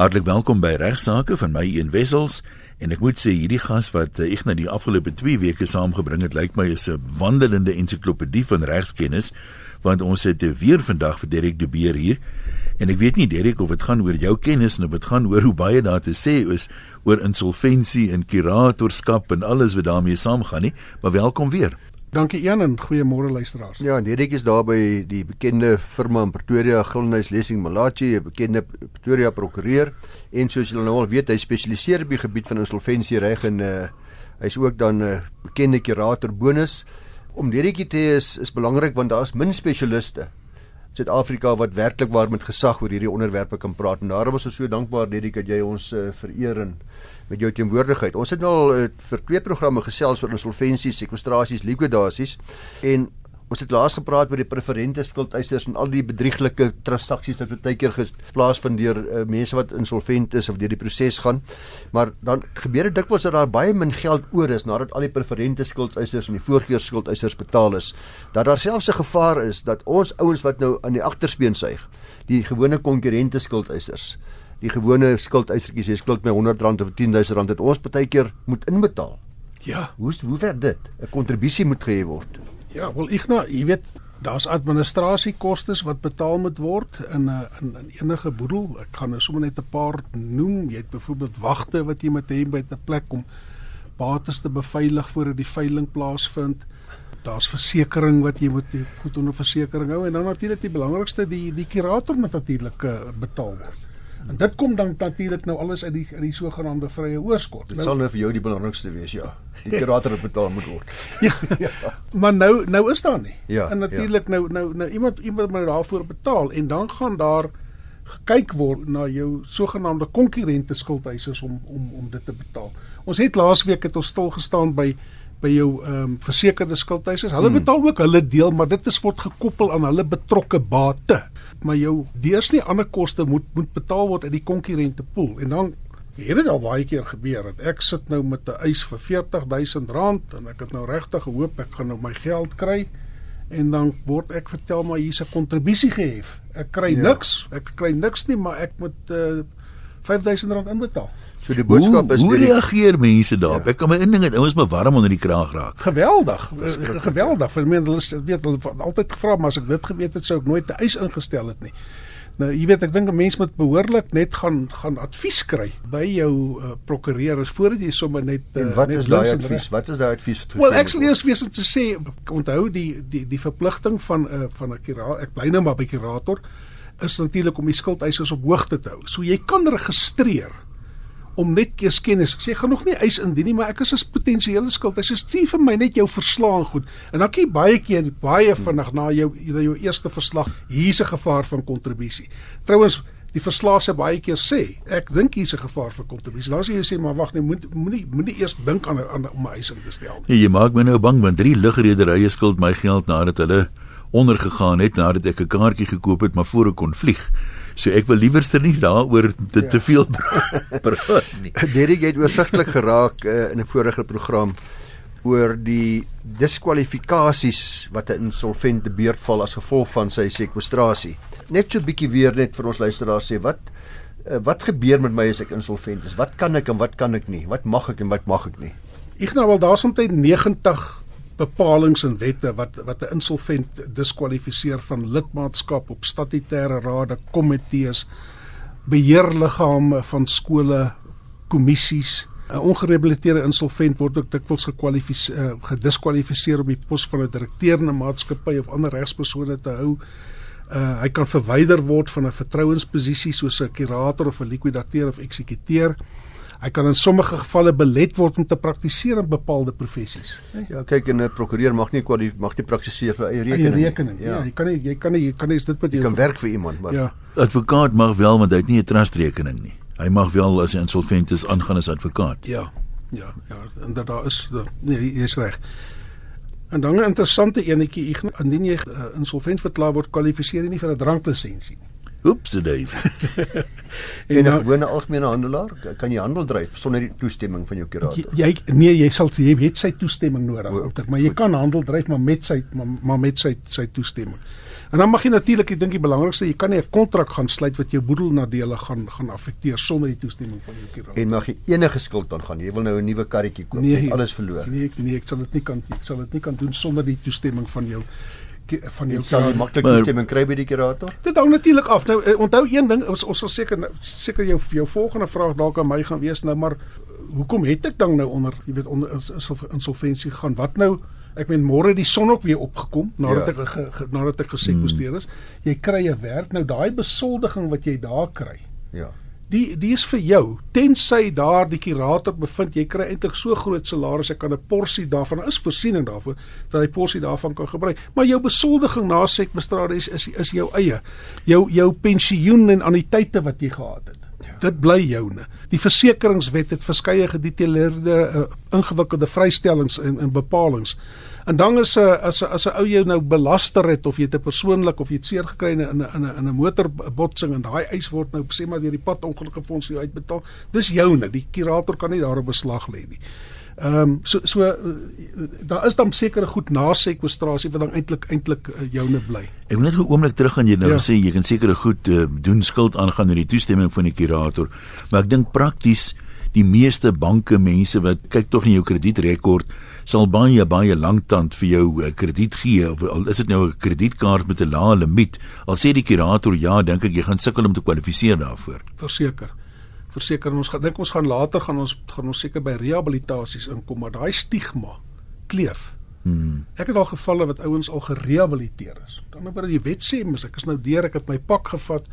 Hartlik welkom by Regsake van my een Wessels. En ek moet sê hierdie gas wat ek na die afgelope 2 weke saamgebring het lyk my is 'n wandelende ensiklopedie van regskennis want ons het weer vandag vir Derek de Beer hier. En ek weet nie Derek of dit gaan oor jou kennis of dit gaan oor hoe baie daar te sê is oor insolventie en kuratorskap en alles wat daarmee saamgaan nie maar welkom weer Dankie Ian en goeiemôre luisteraars. Ja, hierdie is daar by die bekende firma in Pretoria, Gilnys Lessing Malachi, 'n bekende Pretoria prokureur en soos julle nou al weet, hy spesialiseer op die gebied van insolvensiereg en uh, hy's ook dan 'n uh, bekende kurator bonus. Om hierdie te is is belangrik want daar's min spesialiste Suid-Afrika wat werklik waar met gesag oor hierdie onderwerpe kan praat. En daarom is ons so dankbaar Dedik dat jy ons uh, vereer en met jou teenwoordigheid. Ons het nou al uh, vir twee programme gesels oor insolventies, sekwestrasies, likwidasies en Ons het laas gepraat oor die preferente skuldeisers en al die bedrieglike transaksies wat baie keer plaasvind deur uh, mense wat insolvent is of deur die proses gaan. Maar dan gebeur dit dikwels dat daar baie min geld oor is nadat al die preferente skuldeisers en die voorkeur skuldeisers betaal is. Dat daar selfs 'n gevaar is dat ons ouens wat nou aan die agterspeen suig, die gewone konkurrente skuldeisers die gewone skuldeisertjies jy skuld my R100 of R10000 het ons baie keer moet inbetaal. Ja, hoe hoe werk dit? 'n Kontribusie moet gehê word. Ja, wel nou, jy weet, daar's administrasiekoste wat betaal moet word in 'n uh, in, in enige boedel. Ek gaan nou sommer net 'n paar noem. Jy het byvoorbeeld wagte wat jy moet hê by 'n plek om bates te beveilig voordat die veiling plaasvind. Daar's versekerings wat jy moet goed onder versekerings hou en dan natuurlik die belangrikste die die kurator moet natuurlik uh, betaal word. En dit kom dan natuurlik nou alles uit die uit die sogenaamde vrye oorskot. Dit nou, sal nou vir jou die belangrikste wees, ja. Die kurator het betaal moet word. ja, ja. Maar nou nou is daar nie. Ja, en natuurlik ja. nou nou nou iemand iemand moet daarvoor betaal en dan gaan daar gekyk word na jou sogenaamde konkurrente skuldeisers om om om dit te betaal. Ons het laasweek het ons stil gestaan by by jou ehm um, versekerde skuldeisers. Hulle hmm. betaal ook hulle deel, maar dit is word gekoppel aan hulle betrokke bate. Maar jou deursnee ander koste moet moet betaal word uit die konkurrente pool. En dan het dit al baie keer gebeur dat ek sit nou met 'n eis vir R40000 en ek het nou regtig gehoop ek gaan nou my geld kry en dan word ek vertel maar hier's 'n kontribusie gehef. Ek kry ja. niks. Ek kry niks nie, maar ek moet uh, R5000 inbetaal. So die boodskap hoe, is hoe reageer mense daarop? Ja. Ek kan my inding het ouens maar warm onder die kraag raak. Geweldig. Geweldig. Vir mense hulle weet hulle altyd gevra maar as ek dit geweet het sou ek nooit 'n eis ingestel het nie. Nou jy weet ek dink 'n mens moet behoorlik net gaan gaan advies kry by jou uh, prokureur as voordat jy sommer net uh, en wat net is daai advies? Wat is daai advies wat Wel ek sal eers wees om te sê onthou die die die verpligting van 'n uh, van 'n kurator ek bly nou maar by kurator is natuurlik om die skuldeisers op hoogte te hou. So jy kan registreer om net eers kennis. Ek sê gaan nog nie eis indien nie, maar ek is 'n potensiële skuld. Hy sê stuur vir my net jou verslag goed. En dan kyk baie keer baie vinnig na jou na jou eerste verslag. Hier's 'n gevaar van kontribusie. Trouwens Die verslae se baie keer sê, ek dink hier's 'n gevaar vir kontribusie. Dan sê jy sê maar wag nee, moet moenie moenie eers dink aan aan om 'n eis in te stel nie. Ja, jy maak my nou bang want drie lugrederye skuld my geld nadat hulle ondergegaan het nadat ek 'n kaartjie gekoop het maar voor ek kon vlieg. So ek wil liewerster nie daaroor te, ja. te veel praat nie. Derek het oorsigtelik geraak uh, in 'n vorige program oor die diskwalifikasies wat 'n insolvente beurtval as gevolg van sy sekwestrasie. Net so 'n bietjie weer net vir ons luisteraars sê wat uh, wat gebeur met my as ek insolvent is? Wat kan ek en wat kan ek nie? Wat mag ek en wat mag ek nie? Nou wel daarsoms 90 bepalinge en wette wat wat 'n insolvent diskwalifiseer van lidmaatskap op statutêre rade, komitees, beheerliggame van skole, kommissies. 'n Ongerehabiliteerde insolvent word ook dikwels gekwalifiseer uh, gediskwalifiseer op die pos van 'n direkteur in 'n maatskappy of ander regspersone te hou. Uh, hy kan verwyder word van 'n vertrouensposisie soos 'n kurator of 'n likwidateur of eksekuteur. Hy kan in sommige gevalle belet word om te praktiseer in bepaalde professies. Ja, kyk en 'n prokureur mag nie kwali mag nie praktiseer vir eie rekening. Eie rekening. Ja. ja, jy kan nie jy kan nie jy kan nie dit met jy kan werk vir iemand, maar Ja. Advokaat mag wel, maar hy het nie 'n trust rekening nie. Hy mag wel as 'n insolvent is aangaan as advokaat. Ja. Ja, ja, en dat daar is dat, nee, jy is reg. En dan 'n interessante enetjie, indien jy uh, insolvent verklaar word, kwalifiseer jy nie vir 'n dranklisensie nie. Oeps, daisy. en 'n gewone algemene handelaar kan jy handel dryf sonder die toestemming van jou kurator. Jy nee, jy sal jy het sy toestemming nodig, o, okay. maar jy kan handel dryf maar met sy maar, maar met sy sy toestemming. En dan mag jy natuurlik, ek dink die belangrikste, jy kan nie 'n kontrak gaan sluit wat jou boedel nadele gaan gaan affekteer sonder die toestemming van jou kurator. En mag jy enige skuld aangaan. Jy wil nou 'n nuwe karretjie koop, nee, alles verloor. Nee, nee, ek sal dit nie kan ek sal dit nie kan doen sonder die toestemming van jou van jou sal jy maklik toestemming kry by die kurator? Dit hang natuurlik af. Nou eh, onthou een ding, ons ons sal seker seker jou jou volgende vraag dalk aan my gaan wees nou, maar hoekom het ek dan nou onder, jy weet onder insolventie gaan? Wat nou Ek meen môre die son ook weer opgekom nadat ja. ek ge, ge, nadat ek gesê posteer is. Hmm. Jy kry 'n werk. Nou daai besoldiging wat jy daar kry. Ja. Die die is vir jou. Tensy daar die kurator bevind jy kry eintlik so groot salaris ek kan 'n porsie daarvan is voorsiening daarvoor dat jy porsie daarvan kan gebruik. Maar jou besoldiging na sekbestrade is is is jou eie. Jou jou pensioen en anniteite wat jy gehad het. Ja. Dit bly joune. Die versekeringswet het verskeie gedetailleerde uh, ingewikkelde vrystellings en en bepalinge. En dan is 'n as 'n as 'n ou jou nou belaster het of jy het 'n persoonlik of jy het seer gekry in 'n in 'n in 'n motorbotsing en daai eis word nou sê maar deur die pad ongelukkige fonds jou uitbetaal. Dis joune. Die kurator kan nie daarop beslag lê nie. Ehm um, so so uh, daar is dan sekere goed na sekwestrasie wat dan eintlik eintlik uh, joune bly. Ek wil net 'n oomblik terug gaan jy nou ja. sê jy kan sekere goed uh, doen skuld aangaan met die toestemming van die kurator, maar ek dink prakties die meeste banke mense wat kyk tog in jou kredietrekord sal baie baie lanktand vir jou uh, krediet gee of al is dit nou 'n kredietkaart met 'n lae limiet al sê die kurator ja dink ek jy gaan sukkel om te kwalifiseer daarvoor verseker verseker ons gaan dink ons gaan later gaan ons gaan ons seker by rehabilitasies inkom maar daai stigma kleef. Hmm. Ek het al gevalle wat ouens al gerehabiliteer is. Dan moet jy wet sê mens ek is nou deur ek het my pak gevat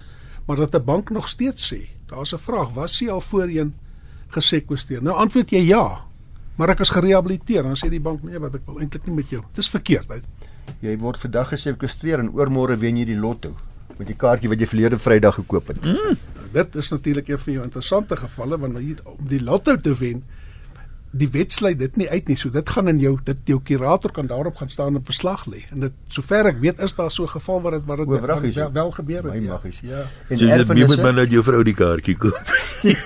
maar dat 'n bank nog steeds sê daar's 'n vraag was jy al voorheen gesekweesteer? Nou antwoord jy ja. Maar ek is gerehabiliteer dan sê die bank nee wat ek wil eintlik nie met jou. Dis verkeerd. Uit. Jy word vandag gesekweesteer en oormôre wen jy die lotto met die kaartjie wat jy verlede Vrydag gekoop het. Mm dit is natuurlik een van jou interessante gevalle want om die lotto te wen die wet sluit dit nie uit nie so dit gaan in jou dit jou kurator kan daarop gaan staan en verslag lê en dit sover ek weet is daar so 'n geval waar dit waar dit wel, wel gebeur het ja. Magies. ja en so, jy moet maar net jou vrou die kaartjie koop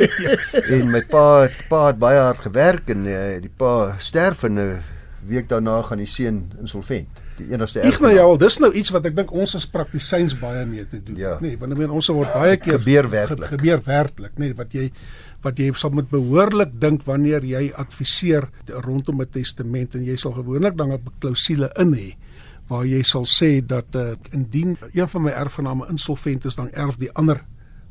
en my pa pa het baie hard gewerk en uh, die pa sterf en 'n uh, week daarna gaan die seun insolvent die enigste erf. Ek nou ja, dis nou iets wat ek dink ons as praktisyns baie mee te doen. Ja. Nee, want ek meen ons word baie keer gebeur werklik. Ge, gebeur werklik, nee, wat jy wat jy sal moet behoorlik dink wanneer jy adviseer rondom 'n testament en jy sal gewoonlik dan 'n klousule in hê waar jy sal sê dat uh, indien een van my erfgename insolvent is dan erf die ander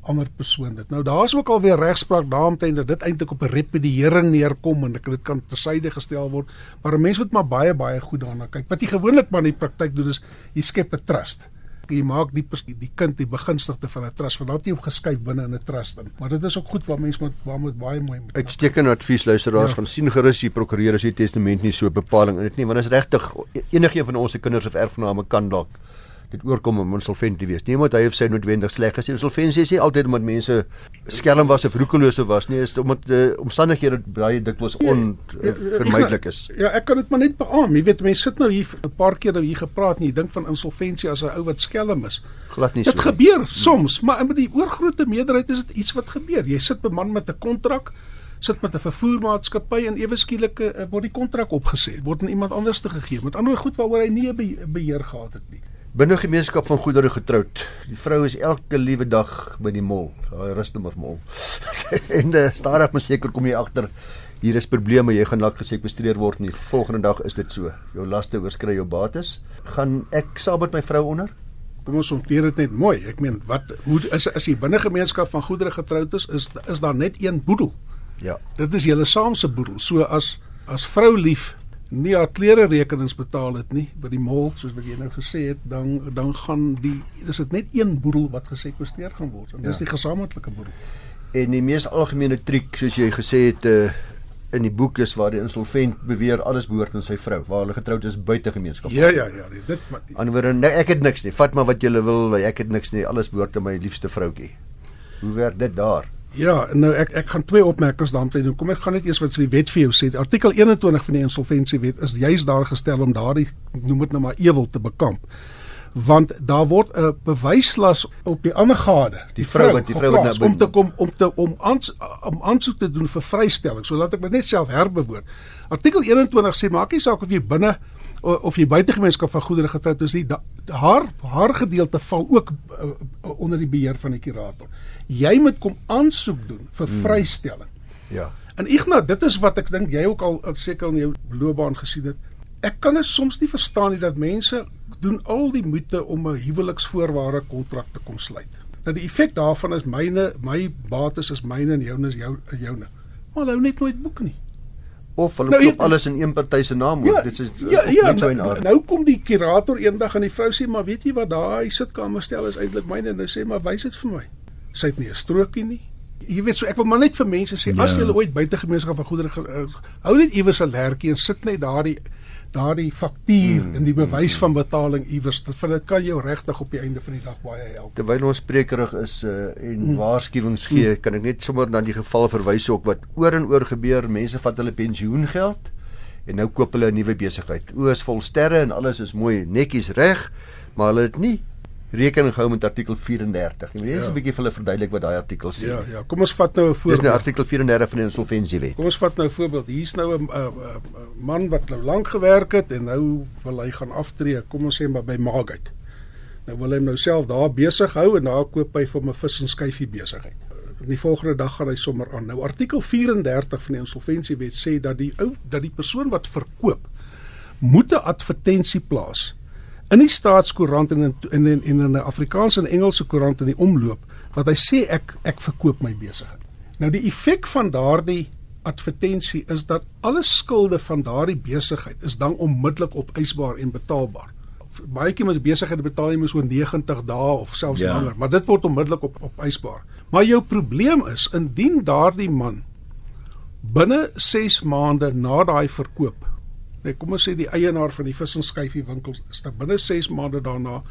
ander persoon dit. Nou daar's ook alweer regspraak daaromtrent dat dit eintlik op 'n repudiering neerkom en dit kan tersyde gestel word. Maar 'n mens moet maar baie baie goed daarna kyk. Wat jy gewoonlik maar in die praktyk doen is jy skep 'n trust. Jy maak die die kind die begunstigde van 'n trust want dan het jy hom geskuif binne in 'n trust in. Maar dit is ook goed waar mense moet waar moet baie mooi moet. Uitstekende advies luisteraars ja. gaan sien gerus die prokureur as die testament nie so bepaling in dit nie want dit is regtig enige een van ons se kinders of erfgename kan dalk dit oorkom om insolvent te wees. Nie omdat hy of sy noodwendig sleg is nie. Insolventie is nie altyd omdat mense skelm was of roekelose was nie, is omdat die uh, omstandighede baie dikwels onvermydelik ja, ja, is. Ja, ek kan dit maar net beamoen. Jy weet mense sit nou hier 'n paar keer nou hier gepraat en jy dink van insolventie as 'n ou wat skelm is. Glad nie so. Dit gebeur soms, maar in die oorgrootste meerderheid is dit iets wat gebeur. Jy sit beman met 'n kontrak sit met 'n vervoermaatskappy en ewe skielik uh, word die kontrak opgesê word aan iemand anders te gegee met ander goed waaroor hy nie beheer gehad het nie binne gemeenskap van goedere getroud. Die vrou is elke liewe dag by die mall, daai Rustenburg mall. en uh, stadig maar seker kom jy agter hier is probleme, jy gaan dalk gesekwestreer word nie. Volgende dag is dit so. Jou laste oorskry jou bates. Gaan ek saam met my vrou onder? Kom ons ontleer dit net mooi. Ek meen wat hoe is as jy binne gemeenskap van goedere getroud is, is is daar net een boedel. Ja. Dit is julle saam se boedel. So as as vrou lief nie haar klere rekenings betaal het nie by die mall soos wat jy nou gesê het dan dan gaan die dis dit net een boedel wat gesekwesteer gaan word en dis ja. die gesamentlike boedel. En die mees algemene triek soos jy gesê het uh, in die boek is waar die insolvent beweer alles behoort aan sy vrou waar hulle getroud is buite gemeenskap. Ja ja ja nee, dit anderswoorde nee, ek het niks nie vat maar wat jy wil ek het niks nie alles behoort aan my liefste vroutjie hoe werk dit daar Ja, nou ek ek gaan twee opmerkings daarmee doen. Kom ek gaan net eers wat die wet vir jou sê. Artikel 21 van die insolventiewet is juis daar gestel om daardie noem dit nou maar ewel te bekamp. want daar word 'n bewyslas op die ander gade Die vrou wat- die vrou wat nou om te kom om te om aans, om aansoek te doen vir vrystelling. So laat ek dit net self herbewoord. Artikel 21 sê maak nie saak of jy binne of jy buite gemeenskap van goedere getroud is nie, da, haar haar gedeelte val ook uh, onder die beheer van die kurator. Jy moet kom aansoek doen vir Hmm. vrystelling. Ja. En Ignas, dit is wat ek dink jy ook al al seker in jou loopbaan gesien het. Ek kan dit soms nie verstaan nie dat mense doen al die moeite om 'n huweliksvoorwaarde kontrak te kom sluit. Nou die effek daarvan is myne, my bates is myne en joune is jou joune. Maar hulle hou net nooit boek nie. Of hulle Nou, nou, klop jy- alles in een party se naam oor. Dit is ja, ook ja net so in nou, aard. nou kom die kurator eendag en die vrou sê maar weet jy wat daai sitkamer stel is eintlik myne hy sê maar wys dit vir my. Sy het nie 'n strokie nie. Jy weet so ek wil maar net vir mense sê Ja. as jy ooit buite gemeenskap van goedere uh, hou net iewers 'n lertjie en sit net daardie daardie faktuur Hmm. en die bewys van betaling iewers dit van dit kan jou regtig op die einde van die dag baie help. Terwyl ons sprekerig is uh, en Hmm. waarskuwings gee, kan ek net sommer na die geval verwys ook wat oor en oor gebeur. Mense vat hulle pensioengeld en nou koop hulle 'n nuwe besigheid. O, is vol sterre en alles is mooi netjies reg, maar hulle het nie rekening gehou met artikel 34. Jy moet Ja. 'n bietjie vir hulle verduidelik wat daai artikel sê. Ja, ja, kom ons vat nou 'n Dis nou voorbeeld. artikel 34 van die insolventiewet. Kom ons vat nou 'n voorbeeld. Hier's nou 'n 'n- 'n man wat nou lank gewerk het en nou wil hy gaan aftree. Kom ons sê maar by Magate. Nou wil hy hom nou self daar besig hou en daar koop hy vir 'n vis en skyfie besigheid. Die volgende dag gaan hy sommer aan. Nou artikel 34 van die insolventiewet sê dat die ou dat die persoon wat verkoop moet 'n advertensie plaas in die staatskoerant en in en in, en in 'n Afrikaanse en Engelse koerant in die omloop wat hy sê ek ek verkoop my besigheid. Nou die effek van daardie advertensie is dat alle skulde van daardie besigheid is dan onmiddellik opeisbaar en betaalbaar. Baie keer met besighede betaal jy mos oor 90 dae of selfs Ja. langer, maar dit word onmiddellik op opeisbaar. Maar jou probleem is indien daardie man binne 6 maande na daai verkoop Nee, kom ons sê die eienaar van die vis en skyfie winkel is dan binne 6 maande daarna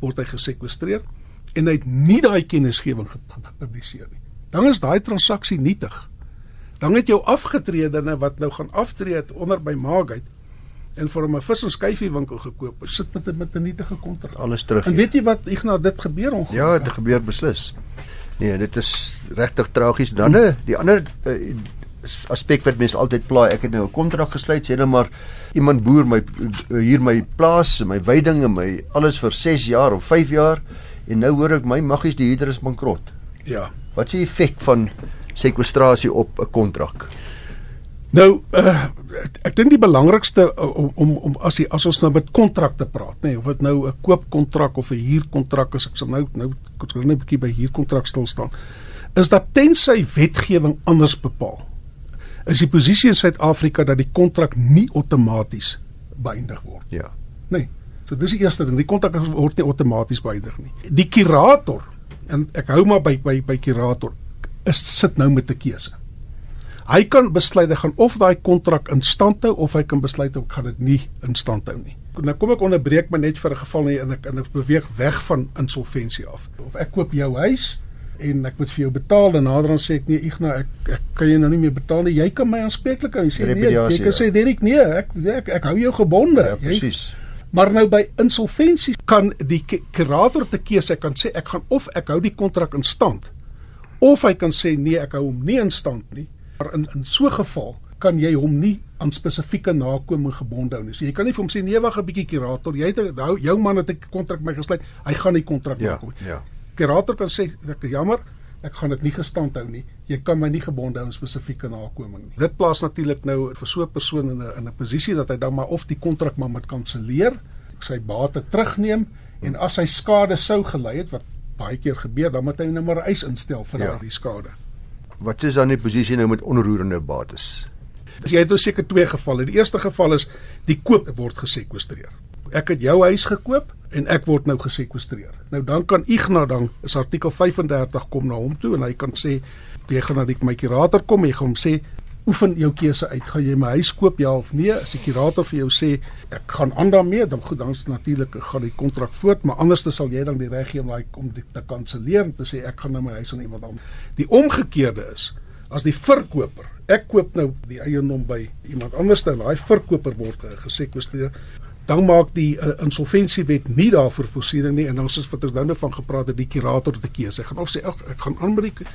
word hy gesekwestreer en hy het nie daai kennisgewing ge- ge- gepubliseer nie. Dan is daai transaksie nietig. Dan het jou afgetredene wat nou gaan aftree het onder by Magate en vir hom 'n vis en skyfie winkel gekoop, sit met 'n met 'n nietige kontrak. Alles terug. En weet jy wat Ignas dit gebeur ongelukkig? Ja, dit gebeur beslis. Nee, dit is regtig tragies. Dan eh, die ander uh, aspek wat mense altyd pla, ek het nou 'n kontrak gesluit, sê nou maar iemand boer my uh, hier my plaas, my weiding en my alles vir 6 jaar of 5 jaar en nou hoor ek my maggies die huurder is bankrot. Ja. Wat is die effek van sekwestrasie op 'n kontrak? Nou uh, ek, ek dink die belangrikste uh, om om om as jy as ons nou met kontrakte praat, nê, nee, of dit nou 'n koopkontrak of 'n huurkontrak is, ek sal nou nou wil net 'n bietjie by huurkontrak stil staan. Is dat tensy wetgewing anders bepaal, is die posisie in Suid-Afrika dat die kontrak nie outomaties beëindig word. Ja. Nee. So dis die eerste ding, die kontrak word nie outomaties beëindig nie. Die kurator en ek hou maar by by by kurator is sit nou met 'n keuse. Hy kan besluit hy gaan of daai kontrak in stand hou of hy kan besluit ek gaan dit nie in stand hou nie. Nou kom ek onderbreek my net vir 'n geval nie en ek en ek beweeg weg van insolventie af. Of ek koop jou huis en ek moet vir jou betaal en nader dan sê ek nee Ignas ek ek kan jou nou nie meer betaal nie. Jy kan my aanspreeklik hou. Jy sê nee, jy kan ja. sê Derek nee, ek ek, ek hou jou gebonde. Ja, presies. Maar nou by insolventie kan die kurator te keuse, kan sê ek gaan of ek hou die kontrak in stand of hy kan sê nee, ek hou hom nie in stand nie. Maar in in so 'n geval kan jy hom nie aan spesifieke nakoming gebonde hou nie. So jy kan nie vir hom sê nee, wag 'n bietjie kurator, jy het jou man het 'n kontrak met my gesluit, hy gaan die kontrak Ja, nakom. ja. Kurator kan sê ek jammer, ek gaan dit nie gestand hou nie. Jy kan my nie gebonde hou aan spesifieke nakoming nie. Dit plaas natuurlik nou vir so 'n persoon in 'n in 'n posisie dat hy dan maar of die kontrak maar moet kanselleer, sy bate terugneem en as hy skade sou gelei het wat baie keer gebeur, dan moet hy nou maar 'n eis instel vir Ja. daardie skade. Wat is dan die posisie nou met onroerende bates? Jy het nou seker twee gevalle. Die eerste geval is die koop word gesekwestreer. Ek het jou huis gekoop en ek word nou gesekwestreer. Nou dan kan Ignas dan is artikel 35 kom na hom toe en hy kan sê jy gaan na die kurator kom en jy gaan hom sê oefen jou keuse uit. Gaan jy my huis koop ja of nee? As die kurator vir jou sê ek gaan aan daarmee, dan goed, dan natuurlik gaan die kontrak voort, maar anders sal jy dan die reg hê om daai om dit te kanselleer en te sê ek gaan nou my huis aan iemand anders. Die omgekeerde is as die verkoper ek koop nou die eiendom by iemand anders en daai verkoper word uh, gesekwestreer dan maak die uh, insolventiewet nie daarvoor voorsiening nie en dan soos wat ons nou van gepraat het die kurator te keuse. Hy gaan of sê ek, ek gaan aan met die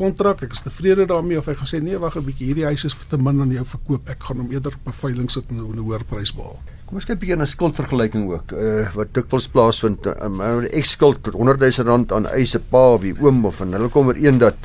kontrak, ek is tevrede daarmee of hy gaan sê nee, wag 'n bietjie, hierdie huis is te min aan jou verkoop. Ek gaan hom eerder op 'n veiling sit en 'n hoër prys behaal. Kom ons kyk 'n bietjie na skuldvergelyking ook. Uh wat dikwels plaasvind, uh, ek skuld 100 000 rand aan eie pa of die oom of en hulle kom ooreen dat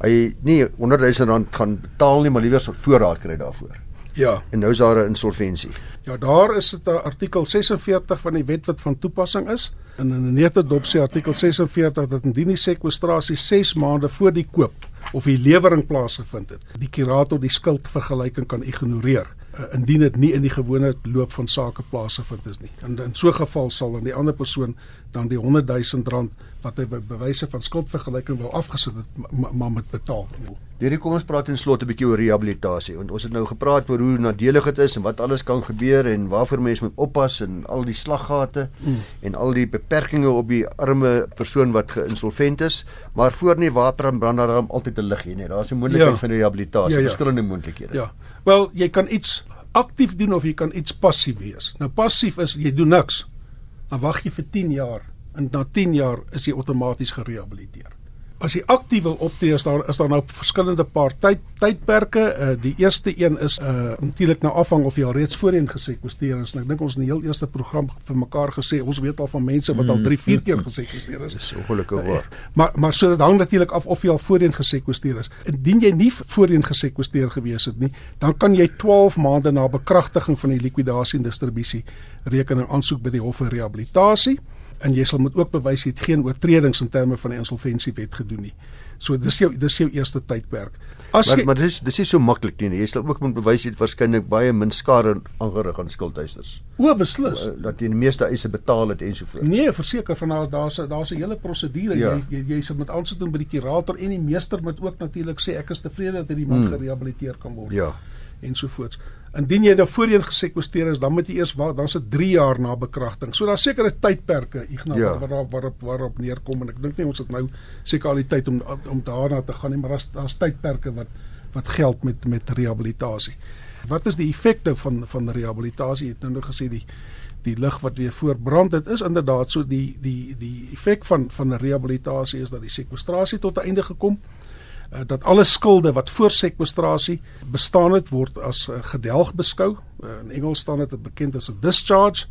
hy nie 100 000 rand gaan betaal nie, maar liewer so voorraad kry daarvoor. Ja. En nou is daar 'n insolventie. Ja, daar is dit artikel 46 van die wet wat van toepassing is. En in 'n netedop sê artikel 46 dat indien die sekwestrasie 6 maande voor die koop of die lewering plaasgevind het, die kurator die skuldvergelyking kan ignoreer uh, indien dit nie in die gewone loop van sake plaasgevind is nie. En in so 'n geval sal dan die ander persoon dan die 100 000 rand wat hy by bewyse van skuldvergelyking wou afgesit het maar ma moet betaal. Hierdie kom ons praat in slot 'n bietjie oor rehabilitasie want ons het nou gepraat oor hoe nadelig dit is en wat alles kan gebeur en waarvoor mense moet oppas en al die slaggate mm. en al die beperkings op die arme persoon wat geïnsolvent is, maar voor nie water en brand daar altyd 'n lig hier nie. Daar's 'n moontlikheid ja. van rehabilitasie, ja, ja. verskillende moontlikhede. Ja. Wel, jy kan iets aktief doen of jy kan iets passief wees. Nou passief is jy doen niks. Dan wag jy vir 10 jaar en na 10 jaar is jy outomaties gerehabiliteer as jy aktief wil optree is daar is daar nou verskillende paar tyd tydperke. Uh, die eerste een is uh natuurlik nou afhang of jy al reeds voorheen gesekwesteer is. En ek dink ons in die heel eerste program vir mekaar gesê ons weet al van mense wat al 3, 4 keer gesekwesteer is. Dis ongelukkig waar. Uh, maar maar so dit hang natuurlik af of jy al voorheen gesekwesteer is. Indien jy nie voorheen gesekwesteer gewees het nie, dan kan jy 12 maande na bekragtiging van die likwidasie en distribusie rekening aansoek by die hof vir rehabilitasie en jy sal moet ook bewys jy het geen oortredings in terme van die insolventiewet gedoen nie. So dis jou dis jou eerste tydperk. As maar, jy, maar dis dis is so maklik nie. Jy sal ook moet bewys jy het waarskynlik baie min skade aangerig aan skuldeisers. O, beslis. Dat jy die meeste eise betaal het en so voort. Nee, verseker van daar daar's daar's 'n hele prosedure. Ja. Jy jy jy sal moet aansoek doen by die kurator en die meester moet ook natuurlik sê ek is tevrede dat hierdie man hmm. gerehabiliteer kan word. Ja. En so voort. Indien jy nou voorheen gesekwesteer is, dan moet jy eers wag, dan se 3 jaar na bekragting. So daar's sekere tydperke, Ignas, ja. waarop waarop waarop neerkom en ek dink nie ons het nou seker al die tyd om om daarna te gaan nie, maar daar's daar's tydperke wat wat geld met met rehabilitasie. Wat is die effekte van van rehabilitasie? Jy het nou nog gesê die die lig wat weer voorbrand dit is inderdaad so die die die effek van van rehabilitasie is dat die sekwestrasie tot 'n einde gekom het uh, dat alle skulde wat voor sekwestrasie bestaan het word as uh, gedelg beskou. Uh, in Engels staan dit bekend as 'n discharge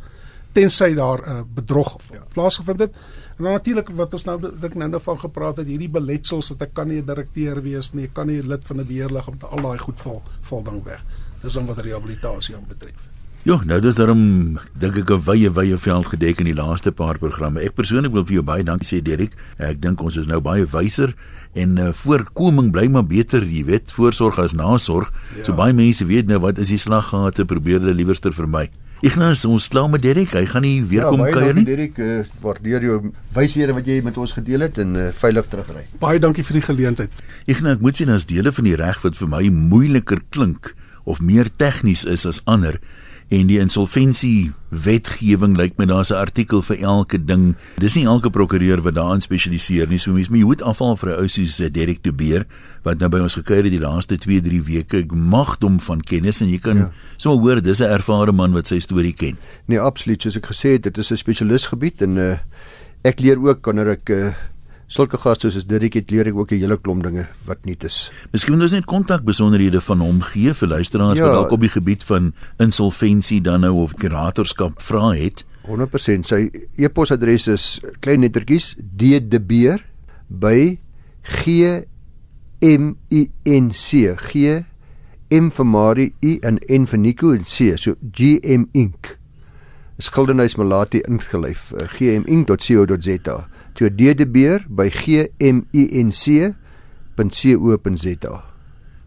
tensy daar 'n uh, bedrog ja. plaasgevind het. En dan natuurlik wat ons nou dink nou nou van gepraat het, hierdie beletsels dat ek kan nie 'n direkteur wees nie, ek kan nie lid van 'n beheerliggaam al daai goed val val dan weg. Dis dan wat rehabilitasie aanbetref. Ja, nou dis daarom dink ek 'n wye wye veld gedek in die laaste paar programme. Ek persoonlik wil vir jou baie dankie sê Derek. Ek dink ons is nou baie wyser en uh, voorkoming bly maar beter, jy weet, voorsorg as nasorg. Ja. So baie mense weet nou wat is die slaggate, probeer hulle liewerster vermy. Ignas, ons klaar met Derek. Hy gaan nie weer ja, kom kuier nie. Derek, uh, waardeer jou wyshede wat jy met ons gedeel het en uh, veilig terugry. Baie dankie vir die geleentheid. Ignas, ek moet sê nou as dele van die reg wat vir my moeiliker klink of meer tegnies is as ander en die insolventie wetgewing lyk my daar's 'n artikel vir elke ding. Dis nie elke prokureur wat daarin spesialiseer nie. So mens moet afval vir 'n ou soos eh, Derek de Beer wat nou by ons gekuier het die laaste 2-3 weke. Ek magdom van kennis en jy kan ja. sommer hoor dis 'n ervare man wat sy storie ken. Nee, absoluut, soos ek gesê het, dit is 'n spesialisgebied en uh, ek leer ook wanneer ek uh, sulke gaste soos Dirk het leer ek ook 'n hele klomp dinge wat nuut is. Miskien moet ons net kontak besonderhede van hom gee vir luisteraars ja, wat dalk op die gebied van insolventie dan nou of kuratorskap vra het. 100% sy e-posadres is klein lettertjies ddbeer by g m i n c g m vir Marie i en n vir Nico en c so gm inc skildernis malati ingelyf uh, gminc.co.za toe ddbeer by gminc.co.za.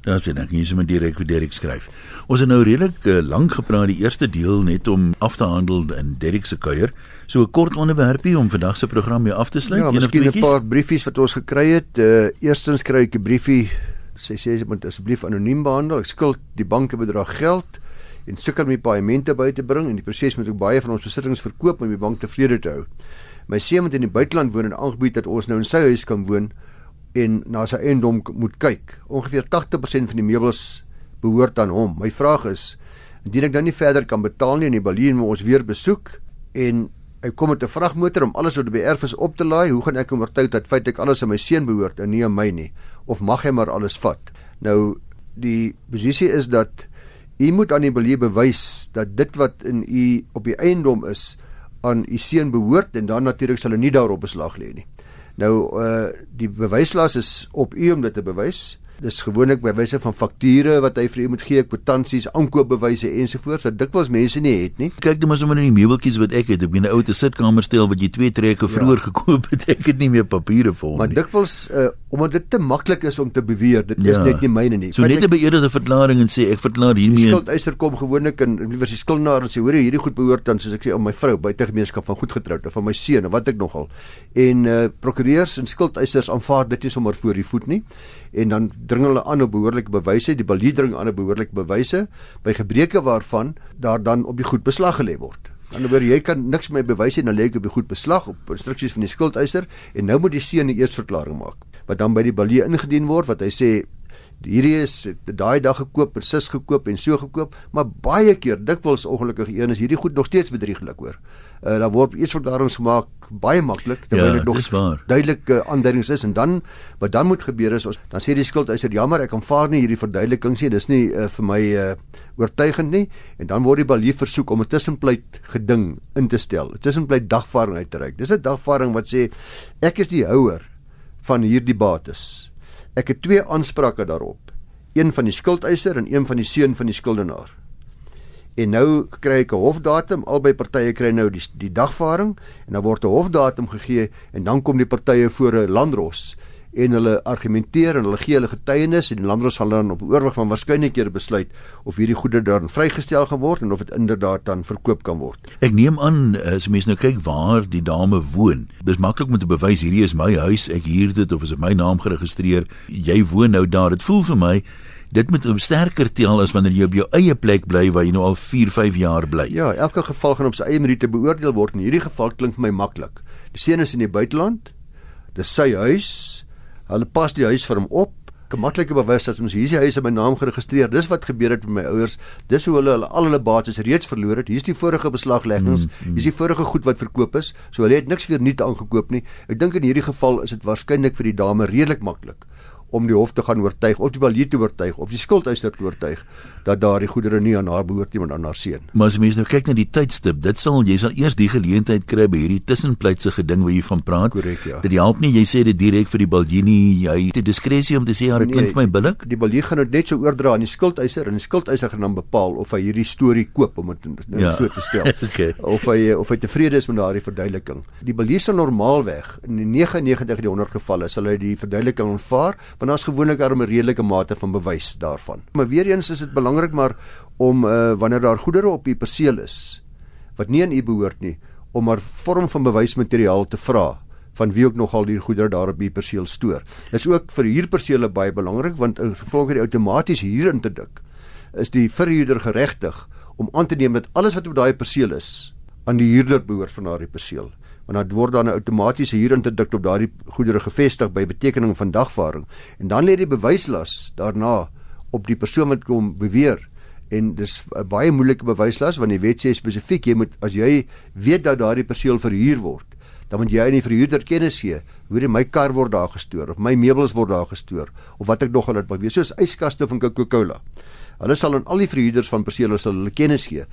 Daar sien ek hier sommer direk vir Derek skryf. Ons het nou redelik uh, lank gepraat die eerste deel net om af te handel in Derek se kuier. So 'n kort onderwerpie om vandag se program mee af te sluit. Ja, miskien 'n paar briefies wat ons gekry het. Uh, eerstens kry ek 'n briefie sê sê jy moet asseblief anoniem behandel. Ek skuld die banke bedrag geld en sukkel om die paemente by te bring en die proses moet ook baie van ons besittings verkoop om die bank tevrede te hou. My seun wat in die buiteland woon en aangebied dat ons nou in sy huis kan woon en na sy eiendom moet kyk. Ongeveer 80% van die meubels behoort aan hom. My vraag is Indien ek dan nie verder kan betaal nie en die balie moet ons weer besoek en hy kom met 'n vragmotor om alles wat by erf is op te laai, hoe gaan ek hom oortuig dat feitelik alles aan my seun behoort en nie aan my nie? Of mag hy maar alles vat? Nou die posisie is dat u moet aan die balie bewys dat dit wat in u op die eiendom is aan u seun behoort en dan natuurlik sal hy nie daarop beslag lê nie. Nou uh die bewyslas is op u om dit te bewys dis gewoonlik by wyse van fakture wat hy vir u moet gee, kwitansies, aankoopbewyse ensovoorts wat dikwels mense nie het nie. Kyk net maar sommer in die meubeltjies wat ek het, ek het 'n ou te sitkamerstel wat jy twee trekke vroeër ja. gekoop het. Ek het nie meer papiere vir hom nie. Maar dikwels uh, omdat dit te maklik is om te beweer, dit ja. is net nie myne nie. So net 'n beëerde verklaring en sê ek verklaar hiermee. Die skuldeiser kom gewoonlik in liewer die skuldenaar en sê hoor hierdie goed behoort dan soos ek sê aan my vrou buite gemeenskap van goed getroud of van my seun of wat ek nogal. En uh, prokureurs en skuldeisers aanvaar dit nie sommer voor die voet nie en dan dring hulle aan op behoorlike bewyse, die balie dring aan op behoorlike bewyse by gebreke waarvan daar dan op die goed beslag gelê word. Anderswoorde jy kan niks my bewys nie, dan lê ek op die goed beslag op instruksies van die skuldeiser en nou moet die seun die eers verklaring maak wat dan by die balie ingedien word wat hy sê hierdie is daai dag gekoop, presies gekoop en so gekoop, maar baie keer dikwels ongelukkig een is hierdie goed nog steeds bedrieglik hoor. Uh daar word eers verklaringe gemaak baie maklik terwyl dit ja, nog duidelike aanduidings is. En dan wat dan moet gebeur is ons dan sê die skuldeiser jammer ek aanvaar nie hierdie verduidelikings nie dis nie uh, vir my uh, oortuigend nie. En dan word die balie versoek om 'n tussenpleit geding in te stel 'n tussenpleit dagvaarding uit te reik. Dis 'n dagvaarding wat sê ek is die houer van hierdie bates Ek het twee aansprake daarop. Een van die skuldeiser en een van die seun van die skuldenaar. En nou kry ek 'n hofdatum, albei partye kry nou die die dagvaarding en dan word 'n hofdatum gegee en dan kom die partye voor 'n landros en hulle argumenteer en hulle gee hulle getuienis en die landros sal dan op oorwig van waarskynlikhede besluit of hierdie goedere dan vrygestel gaan word en of dit inderdaad dan verkoop kan word. Ek neem aan as mense nou kyk waar die dame woon, dis maklik om te bewys hierdie is my huis, ek huur dit of is op my naam geregistreer. Jy woon nou daar. Dit voel vir my dit moet om sterker tel as wanneer jy op jou eie plek bly waar jy nou al 4, 5 jaar bly. Ja, elke geval gaan op sy eie meriete beoordeel word. In hierdie geval klink vir my maklik. Die seun is in die buiteland. Dis sy huis Hulle pas die huis vir hom op. Maklike bewys dat ons hierdie huis in my naam geregistreer. Dis wat gebeur het met my ouers. Dis hoe hulle, hulle al hulle bates reeds verloor het. Hier's die vorige beslagleggings. Mm, mm. Hier's die vorige goed wat verkoop is. So hulle het niks weer nuut aangekoop nie. Ek dink in hierdie geval is dit waarskynlik vir die dame redelik maklik om die hof te gaan oortuig of die balie te oortuig of die skuldeiser te oortuig dat daardie goedere nie aan haar behoort nie maar aan haar seun. Maar as mens nou kyk na die tydstip, dit sal jy sal eers die geleentheid kry by hierdie tussenpleitse geding wat jy van praat. Korrek, ja. Dit help nie jy sê dit direk vir die balie nie, jy het die diskresie om te sê haar nee, kind vir my billik. Die balie gaan dit net so oordra aan die skuldeiser en die skuldeiser gaan dan bepaal of hy hierdie storie koop om dit nou ja. so te stel. okay. Of hy of hy tevrede is met daardie verduideliking. Die balie sal normaalweg in 99 die 100 gevalle sal hy die verduideliking aanvaar want daar's gewoonlik 'n redelike mate van bewys daarvan. Maar weer eens is dit belangrik maar om uh, wanneer daar goedere op u perseel is wat nie aan u behoort nie, om 'n vorm van bewysmateriaal te vra van wie ook nogal die goedere daar op u perseel stoor. Dit is ook vir huurpersele baie belangrik want in gevolg van die outomaties huur in te dik, is die verhuurder geregtig om aan te neem dat alles wat op daai perseel is aan die huurder behoort van daardie perseel want dan word dan 'n outomatiese huurinterdikte op daardie goedere gevestig by betekening van dagvaarding. En dan lê die bewyslas daarna op die persoon wat kom beweer. En dis 'n baie moeilike bewyslas want die wet sê spesifiek jy moet as jy weet dat daardie perseel verhuur word dan moet jy aan die verhuurder kennis gee hoe my kar word daar gestoor of my meubels word daar gestoor of wat ek nog al dit mag wees soos yskaste van Coca-Cola. Hulle sal aan al die verhuurders van persele sal hulle kennis gee.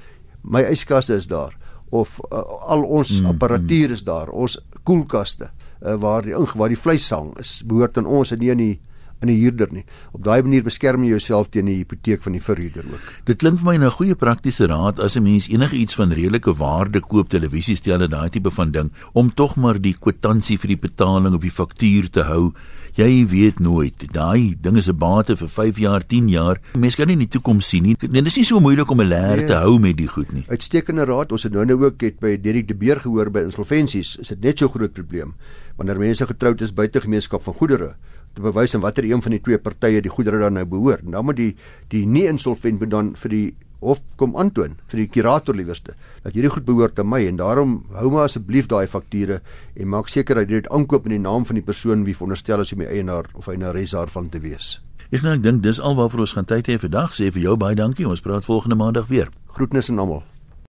My yskaste is daar of uh, al ons mm, apparatuur is daar, ons koelkaste uh, waar die waar die vleis hang is behoort aan ons en nie aan die aan die huurder nie. Op daai manier beskerm jy jouself teen die hipoteek van die verhuurder ook. Dit klink vir my 'n goeie praktiese raad as 'n mens enige iets van redelike waarde koop, televisiestelle, daai tipe van ding, om tog maar die kwitansie vir die betaling op die faktuur te hou jy weet nooit. Daai ding is 'n bate vir 5 jaar, 10 jaar. Mense kan nie in die toekoms sien nie. Nee, dit is nie so moeilik om 'n leer nee, te hou met die goed nie. Uitstekende raad. Ons het nou nou ook het by Derek de Beer gehoor by insolventies. Is dit net so groot probleem wanneer mense getroud is buite gemeenskap van goedere te bewys en watter een van die twee partye die goedere dan nou behoort. Nou moet die die nie insolvent moet dan vir die hof kom aantoon vir die kurator liewerste dat hierdie goed behoort aan my en daarom hou maar asseblief daai fakture en maak seker dat jy dit aankoop in die naam van die persoon wie veronderstel is om die eienaar of eienares daarvan te wees. Ek nou ek dink dis alwaar vir ons gaan tyd hê vandag. Sê vir jou baie dankie. Ons praat volgende maandag weer. Groetnisse aan almal.